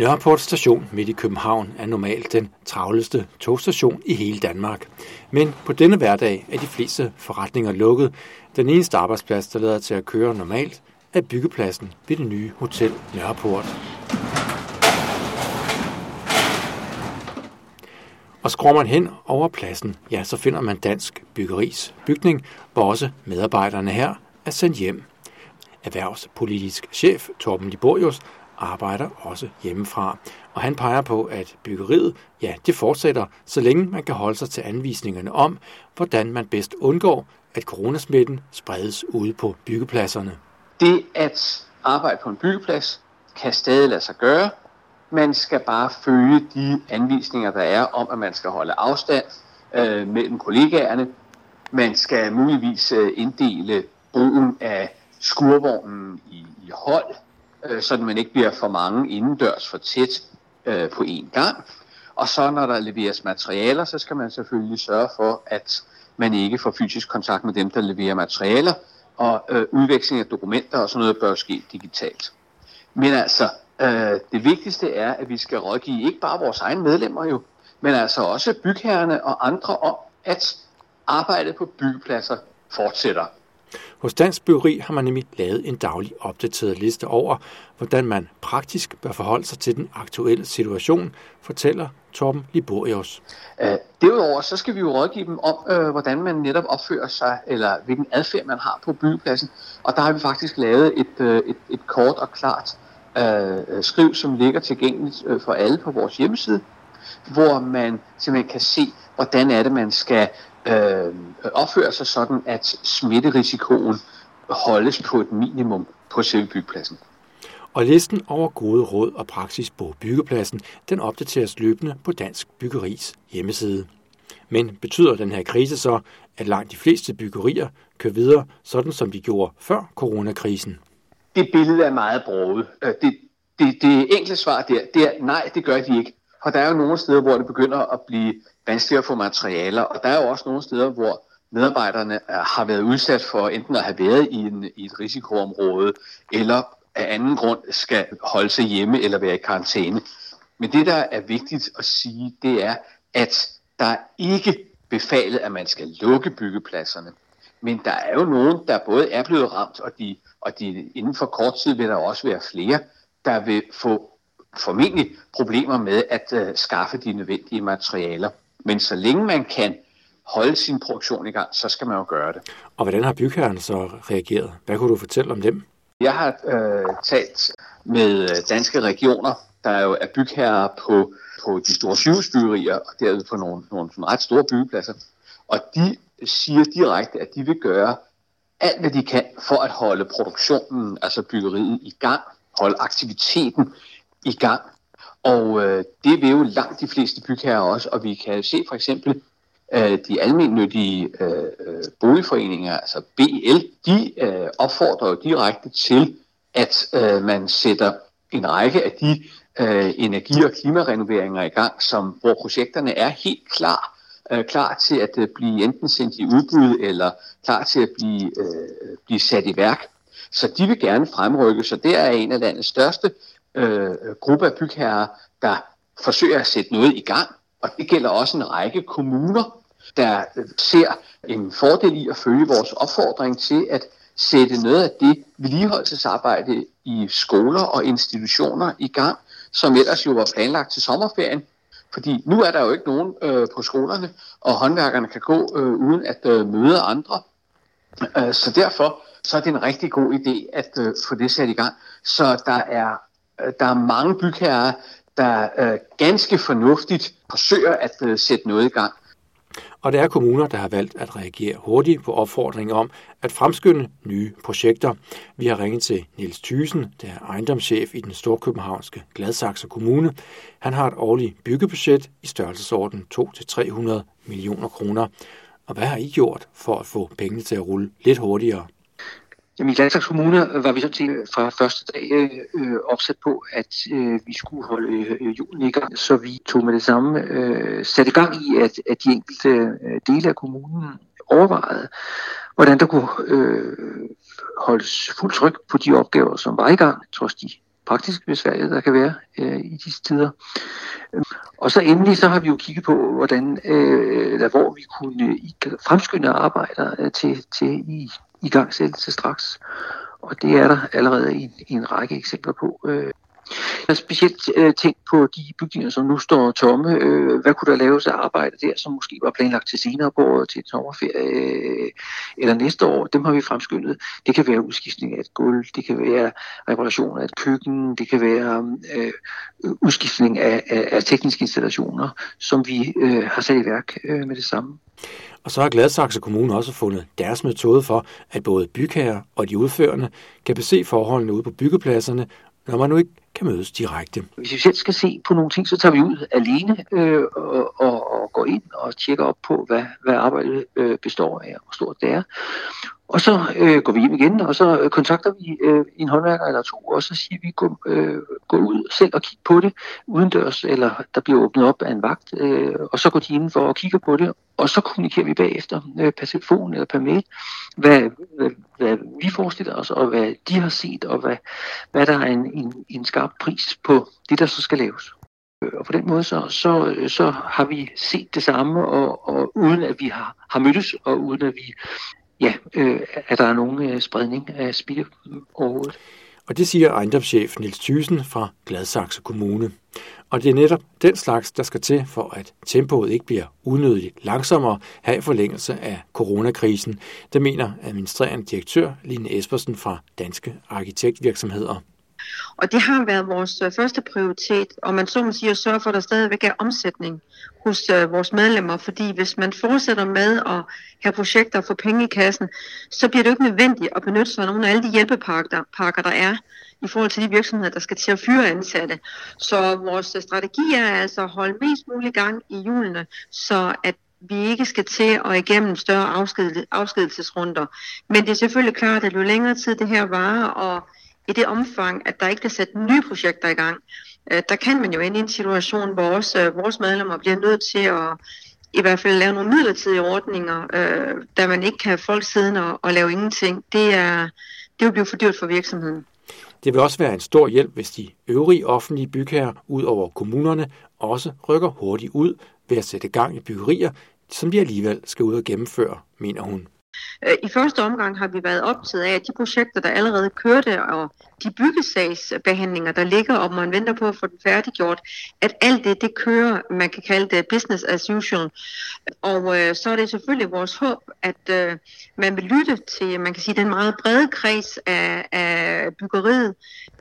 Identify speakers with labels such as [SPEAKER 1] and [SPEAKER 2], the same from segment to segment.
[SPEAKER 1] Nørreport station midt i København er normalt den travleste togstation i hele Danmark. Men på denne hverdag er de fleste forretninger lukket. Den eneste arbejdsplads, der lader til at køre normalt, er byggepladsen ved det nye Hotel Nørreport. Og skruer man hen over pladsen, ja, så finder man Dansk Byggeris bygning, hvor også medarbejderne her er sendt hjem. Erhvervspolitisk chef Torben Liborius arbejder også hjemmefra. Og han peger på, at byggeriet, ja, det fortsætter, så længe man kan holde sig til anvisningerne om, hvordan man bedst undgår, at coronasmitten spredes ude på byggepladserne.
[SPEAKER 2] Det at arbejde på en byggeplads kan stadig lade sig gøre. Man skal bare følge de anvisninger, der er om, at man skal holde afstand øh, mellem kollegaerne. Man skal muligvis øh, inddele brugen af skurvognen i, i hold, øh, så man ikke bliver for mange indendørs for tæt øh, på én gang. Og så når der leveres materialer, så skal man selvfølgelig sørge for, at man ikke får fysisk kontakt med dem, der leverer materialer, og øh, udveksling af dokumenter og sådan noget bør ske digitalt. Men altså, øh, det vigtigste er, at vi skal rådgive ikke bare vores egne medlemmer jo, men altså også bygherrerne og andre om, at arbejdet på byggepladser fortsætter.
[SPEAKER 1] Hos Dansk Byggeri har man nemlig lavet en daglig opdateret liste over, hvordan man praktisk bør forholde sig til den aktuelle situation, fortæller Torben Liborius.
[SPEAKER 2] Øh, derudover så skal vi jo rådgive dem om, øh, hvordan man netop opfører sig, eller hvilken adfærd man har på byggepladsen. Og der har vi faktisk lavet et, øh, et, et kort og klart øh, skriv, som ligger tilgængeligt for alle på vores hjemmeside, hvor man simpelthen kan se, hvordan er det, man skal øh, opfører sig sådan, at smitterisikoen holdes på et minimum på selve byggepladsen.
[SPEAKER 1] Og listen over gode råd og praksis på byggepladsen, den opdateres løbende på Dansk Byggeris hjemmeside. Men betyder den her krise så, at langt de fleste byggerier kører videre, sådan som de gjorde før coronakrisen?
[SPEAKER 2] Det billede er meget broget. Øh, det, det, det enkle svar der, det er nej, det gør de ikke. Og der er jo nogle steder, hvor det begynder at blive vanskeligere at få materialer, og der er jo også nogle steder, hvor medarbejderne øh, har været udsat for enten at have været i, en, i et risikoområde, eller af anden grund skal holde sig hjemme eller være i karantæne. Men det, der er vigtigt at sige, det er, at der er ikke befalet, at man skal lukke byggepladserne. Men der er jo nogen, der både er blevet ramt, og, de, og de, inden for kort tid vil der også være flere, der vil få formentlig problemer med at uh, skaffe de nødvendige materialer. Men så længe man kan holde sin produktion i gang, så skal man jo gøre det.
[SPEAKER 1] Og hvordan har bygherren så reageret? Hvad kunne du fortælle om dem?
[SPEAKER 2] Jeg har øh, talt med øh, danske regioner, der jo er bygherrer på, på de store sygehusbyggerier, og derved på nogle, nogle sådan ret store byggepladser. Og de siger direkte, at de vil gøre alt, hvad de kan for at holde produktionen, altså byggeriet i gang, holde aktiviteten i gang. Og øh, det vil jo langt de fleste bygherrer også, og vi kan se for eksempel øh, de almindelige øh, øh, boligforeninger, altså BL, de øh, opfordrer jo direkte til, at øh, man sætter en række af de øh, energi- og klimarenoveringer i gang, som, hvor projekterne er helt klar, øh, klar til at øh, blive enten sendt i udbud eller klar til at blive, øh, blive sat i værk. Så de vil gerne fremrykke, så det er en af landets største øh, gruppe af bygherrer, der forsøger at sætte noget i gang. Og det gælder også en række kommuner, der øh, ser en fordel i at følge vores opfordring til at sætte noget af det vedligeholdelsesarbejde i skoler og institutioner i gang, som ellers jo var planlagt til sommerferien. Fordi nu er der jo ikke nogen øh, på skolerne, og håndværkerne kan gå øh, uden at øh, møde andre. Øh, så derfor så er det en rigtig god idé at øh, få det sat i gang. Så der er Øh, der er mange bygherrer, der øh, ganske fornuftigt forsøger at øh, sætte noget i gang.
[SPEAKER 1] Og der er kommuner, der har valgt at reagere hurtigt på opfordringen om at fremskynde nye projekter. Vi har ringet til Niels Thysen, der er ejendomschef i den storkøbenhavnske Gladsaxe Kommune. Han har et årligt byggebudget i størrelsesorden 2-300 millioner kroner. Og hvad har I gjort for at få pengene til at rulle lidt hurtigere?
[SPEAKER 3] Jamen, i Gladsaxe Kommune var vi sådan set øh, fra første dag øh, øh, opsat på, at øh, vi skulle holde øh, julen i gang, så vi tog med det samme øh, satte gang i, at, at de enkelte øh, dele af kommunen overvejede, hvordan der kunne øh, holdes fuld tryk på de opgaver, som var i gang, trods de praktiske besværligheder, der kan være øh, i disse tider. Og så endelig så har vi jo kigget på, hvordan, øh, eller hvor vi kunne øh, fremskynde arbejder øh, til, til i, i gangsættelse straks. Og det er der allerede en, en række eksempler på. Øh, jeg har specielt øh, tænkt på de bygninger, som nu står tomme. Øh, hvad kunne der laves af arbejde der, som måske var planlagt til senere på året, til en sommerferie øh, eller næste år? Dem har vi fremskyndet. Det kan være udskiftning af et gulv, det kan være reparation af et køkken, det kan være øh, udskiftning af, af, af tekniske installationer, som vi øh, har sat i værk øh, med det samme.
[SPEAKER 1] Og så har Gladsaxe Kommune også fundet deres metode for, at både bygherrer og de udførende kan bese forholdene ude på byggepladserne når man nu ikke kan mødes direkte.
[SPEAKER 3] Hvis vi selv skal se på nogle ting, så tager vi ud alene øh, og, og, og går ind og tjekker op på, hvad, hvad arbejdet øh, består af, og hvor stort det er. Og så øh, går vi hjem igen, og så øh, kontakter vi øh, en håndværker eller to, og så siger vi, gå, øh, gå ud selv og kig på det udendørs, eller der bliver åbnet op af en vagt, øh, og så går de indenfor og kigger på det, og så kommunikerer vi bagefter øh, per telefon eller per mail, hvad, hvad, hvad vi forestiller os, og hvad de har set, og hvad, hvad der er en, en, en skarp pris på det, der så skal laves. Øh, og på den måde så, så, øh, så har vi set det samme, og, og uden at vi har, har mødtes, og uden at vi ja, øh, at der er nogen øh, spredning af smitte overhovedet.
[SPEAKER 1] Og det siger ejendomschef Niels Thyssen fra Gladsaxe Kommune. Og det er netop den slags, der skal til for, at tempoet ikke bliver unødigt langsommere her i forlængelse af coronakrisen. Det mener administrerende direktør Line Espersen fra Danske Arkitektvirksomheder.
[SPEAKER 4] Og det har været vores øh, første prioritet, og man så må sige at sørge for, at der stadigvæk er omsætning hos øh, vores medlemmer, fordi hvis man fortsætter med at have projekter og få penge i kassen, så bliver det jo ikke nødvendigt at benytte sig af nogle af alle de hjælpepakker, pakker, der er i forhold til de virksomheder, der skal til at fyre ansatte. Så vores øh, strategi er altså at holde mest mulig gang i julene, så at vi ikke skal til at igennem større afsked, afskedelsesrunder. Men det er selvfølgelig klart, at jo længere tid det her varer, og i det omfang, at der ikke bliver sat nye projekter i gang, øh, der kan man jo ende i en situation, hvor også øh, vores medlemmer bliver nødt til at i hvert fald lave nogle midlertidige ordninger, øh, da man ikke kan have folk siddende og, og lave ingenting. Det, er, det vil blive for dyrt for virksomheden.
[SPEAKER 1] Det vil også være en stor hjælp, hvis de øvrige offentlige bygherrer ud over kommunerne også rykker hurtigt ud ved at sætte gang i byggerier, som de alligevel skal ud og gennemføre, mener hun.
[SPEAKER 4] Øh, I første omgang har vi været optaget af, at de projekter, der allerede kørte, og de byggesagsbehandlinger, der ligger, og man venter på at få den færdiggjort, at alt det, det kører, man kan kalde det business as usual. Og øh, så er det selvfølgelig vores håb, at øh, man vil lytte til, man kan sige, den meget brede kreds af, af byggeriet,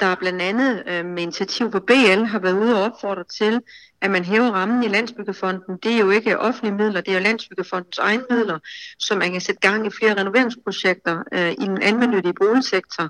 [SPEAKER 4] der blandt andet øh, med initiativ på BL har været ude og opfordre til, at man hæver rammen i Landsbyggefonden. Det er jo ikke offentlige midler, det er jo Landsbyggefondens egne midler, så man kan sætte gang i flere renoveringsprojekter øh, i den almindelige boligsektor.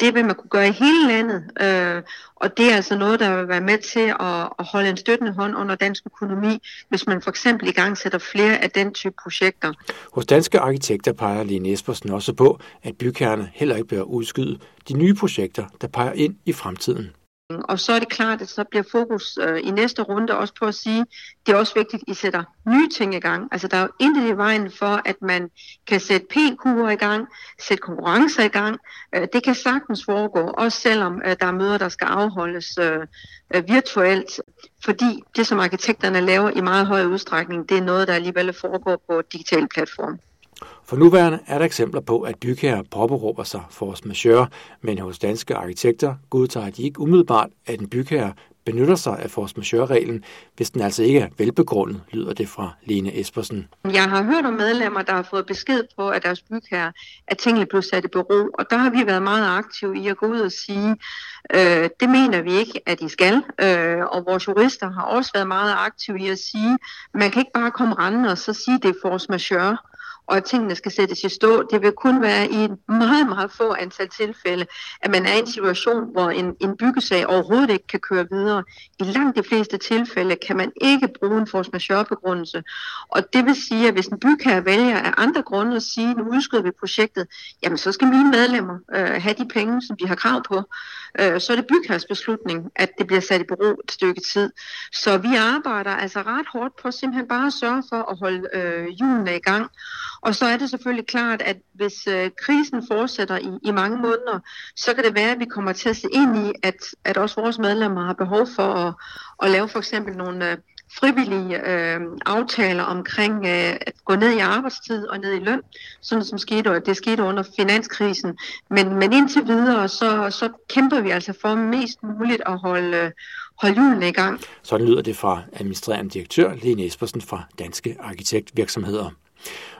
[SPEAKER 4] Det vil man kunne gøre i hele landet, øh, og det er altså noget, der vil være med til at, at holde en støttende hånd under dansk økonomi, hvis man for eksempel i gang sætter flere af den type projekter.
[SPEAKER 1] Hos danske arkitekter peger Line Espersen også på, at bygherrerne heller ikke bør udskyde de nye projekter, der peger ind i fremtiden.
[SPEAKER 4] Og så er det klart, at så bliver fokus øh, i næste runde også på at sige, det er også vigtigt, at I sætter nye ting i gang. Altså der er jo intet i vejen for, at man kan sætte p-kurer i gang, sætte konkurrencer i gang. Øh, det kan sagtens foregå, også selvom øh, der er møder, der skal afholdes øh, øh virtuelt. Fordi det, som arkitekterne laver i meget høj udstrækning, det er noget, der alligevel foregår på digitale platforme.
[SPEAKER 1] For nuværende er der eksempler på, at bygherrer påberåber sig force majeure, men hos danske arkitekter godtager de ikke umiddelbart, at en bygherre benytter sig af force majeure-reglen, hvis den altså ikke er velbegrundet, lyder det fra Lene Espersen.
[SPEAKER 4] Jeg har hørt om medlemmer, der har fået besked på, at deres bygherre, at tingene blev sat i bero, og der har vi været meget aktive i at gå ud og sige, øh, det mener vi ikke, at de skal, øh, og vores jurister har også været meget aktive i at sige, man kan ikke bare komme rendende og så sige, det er force majeure og tingene skal sættes i stå. Det vil kun være i et meget, meget få antal tilfælde, at man er i en situation, hvor en, en byggesag overhovedet ikke kan køre videre. I langt de fleste tilfælde kan man ikke bruge en force majeure begrundelse. Og det vil sige, at hvis en bygherre vælger af andre grunde at sige, nu udskyder vi projektet, jamen så skal mine medlemmer øh, have de penge, som de har krav på. Øh, så er det bygherres beslutning, at det bliver sat i bero et stykke tid. Så vi arbejder altså ret hårdt på simpelthen bare at sørge for at holde øh, hjulene i gang. Og så er det selvfølgelig klart, at hvis øh, krisen fortsætter i, i mange måneder, så kan det være, at vi kommer til at se ind i, at, at også vores medlemmer har behov for at, at lave for eksempel nogle øh, frivillige øh, aftaler omkring øh, at gå ned i arbejdstid og ned i løn, sådan som skete, det skete under finanskrisen. Men, men indtil videre, så, så kæmper vi altså for mest muligt at holde, holde hjulene i gang.
[SPEAKER 1] Sådan lyder det fra administrerende direktør Lene Espersen fra Danske Arkitektvirksomheder.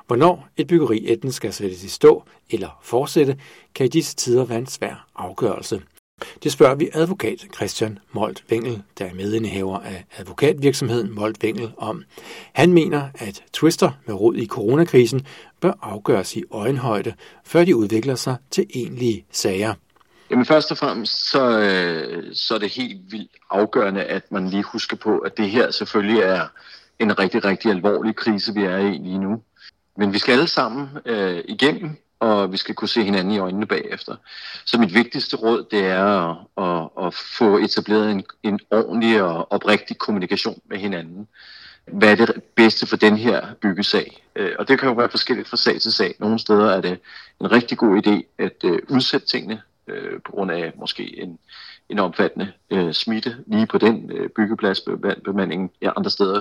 [SPEAKER 1] Hvornår et byggeri enten skal sættes i stå eller fortsætte, kan i disse tider være en svær afgørelse. Det spørger vi advokat Christian Molt Wengel, der er medindehaver af advokatvirksomheden Molt Wengel om. Han mener, at twister med rod i coronakrisen bør afgøres i øjenhøjde, før de udvikler sig til egentlige sager.
[SPEAKER 5] Jamen først og fremmest, så, øh, så er det helt vildt afgørende, at man lige husker på, at det her selvfølgelig er en rigtig, rigtig alvorlig krise, vi er i lige nu. Men vi skal alle sammen øh, igennem, og vi skal kunne se hinanden i øjnene bagefter. Så mit vigtigste råd, det er at, at, at få etableret en, en ordentlig og oprigtig kommunikation med hinanden. Hvad er det bedste for den her byggesag? Øh, og det kan jo være forskelligt fra sag til sag. Nogle steder er det en rigtig god idé at øh, udsætte tingene øh, på grund af måske en, en omfattende øh, smitte lige på den øh, byggeplads bemandingen. Ja, andre steder,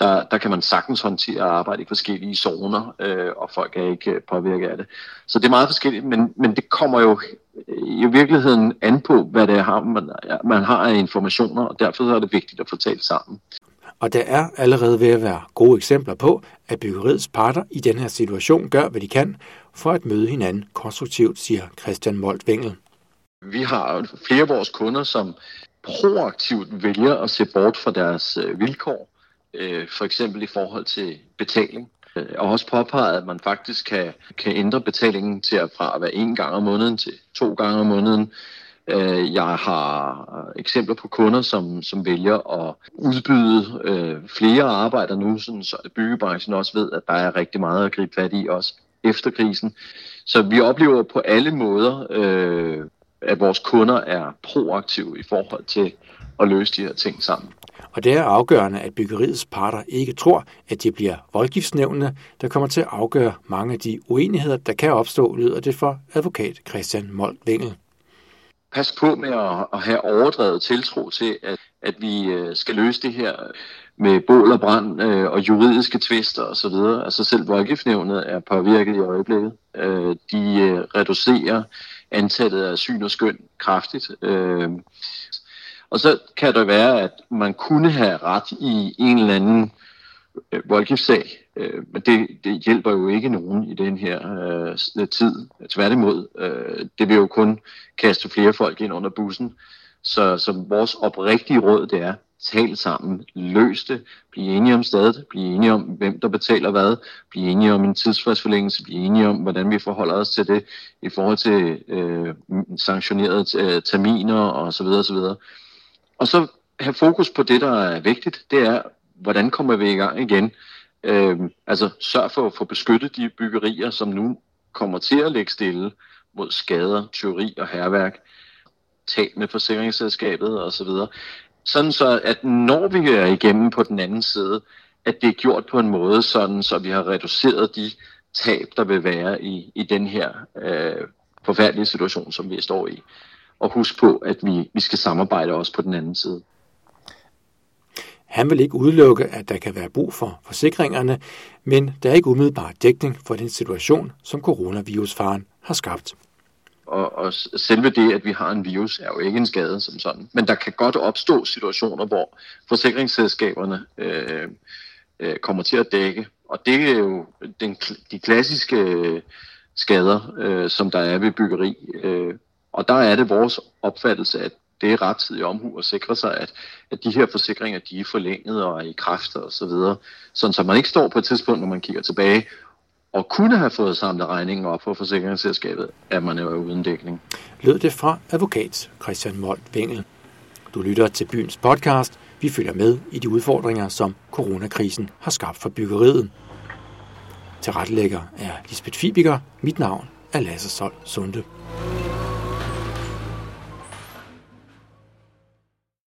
[SPEAKER 5] der, der kan man sagtens håndtere at arbejde i forskellige zoner, øh, og folk er ikke øh, påvirket af det. Så det er meget forskelligt, men, men det kommer jo øh, i virkeligheden an på, hvad det er, man, man har af informationer, og derfor er det vigtigt at få talt sammen.
[SPEAKER 1] Og der er allerede ved at være gode eksempler på, at byggeriets parter i den her situation gør, hvad de kan for at møde hinanden konstruktivt, siger Christian Molt Wengel.
[SPEAKER 5] Vi har flere af vores kunder, som proaktivt vælger at se bort fra deres øh, vilkår, øh, for eksempel i forhold til betaling. Øh, og også påpeget, at man faktisk kan, kan ændre betalingen til at fra at være en gang om måneden til to gange om måneden. Øh, jeg har eksempler på kunder, som, som vælger at udbyde øh, flere arbejder nu, sådan så byggebranchen også ved, at der er rigtig meget at gribe fat i også efter krisen. Så vi oplever på alle måder øh, at vores kunder er proaktive i forhold til at løse de her ting sammen.
[SPEAKER 1] Og det er afgørende, at byggeriets parter ikke tror, at det bliver voldgiftsnævnene, der kommer til at afgøre mange af de uenigheder, der kan opstå, lyder det for advokat Christian Molt Wengel.
[SPEAKER 5] Pas på med at, at have overdrevet tiltro til, at, at vi øh, skal løse det her med bål og brand øh, og juridiske tvister osv. Altså selv voldgiftsnævnet er påvirket i øjeblikket. Øh, de øh, reducerer antallet af syn og skøn kraftigt. Øh, og så kan det være, at man kunne have ret i en eller anden øh, voldgiftssag, øh, men det, det hjælper jo ikke nogen i den her øh, tid. Tværtimod, øh, det vil jo kun kaste flere folk ind under bussen. Så, så vores oprigtige råd, det er, tal sammen, løs det, bliv enige om stedet, bliv enige om, hvem der betaler hvad, bliv enige om en tidsfristforlængelse, bliv enige om, hvordan vi forholder os til det i forhold til øh, sanktionerede øh, terminer og så videre, og så videre. Og så have fokus på det, der er vigtigt, det er, hvordan kommer vi i gang igen? Øh, altså sørg for at få beskyttet de byggerier, som nu kommer til at ligge stille mod skader, teori og herværk Tal med forsikringsselskabet osv sådan så, at når vi er igennem på den anden side, at det er gjort på en måde, sådan så vi har reduceret de tab, der vil være i, i den her øh, forfærdelige situation, som vi står i. Og husk på, at vi, vi skal samarbejde også på den anden side.
[SPEAKER 1] Han vil ikke udelukke, at der kan være brug for forsikringerne, men der er ikke umiddelbart dækning for den situation, som coronavirusfaren har skabt.
[SPEAKER 5] Og, og selve det, at vi har en virus, er jo ikke en skade som sådan. Men der kan godt opstå situationer, hvor forsikringsselskaberne øh, øh, kommer til at dække. Og det er jo den, de klassiske øh, skader, øh, som der er ved byggeri. Øh, og der er det vores opfattelse, at det er rettidig omhu at sikre sig, at, at de her forsikringer de er forlænget og er i kraft og så videre. Sådan så man ikke står på et tidspunkt, når man kigger tilbage og kunne have fået samlet regningen op for forsikringsselskabet, at man er uden dækning.
[SPEAKER 1] Lød det fra advokat Christian Molt Vengel. Du lytter til byens podcast. Vi følger med i de udfordringer, som coronakrisen har skabt for byggeriet. Til rettelægger er Lisbeth Fibiger. Mit navn er Lasse Sol Sunde.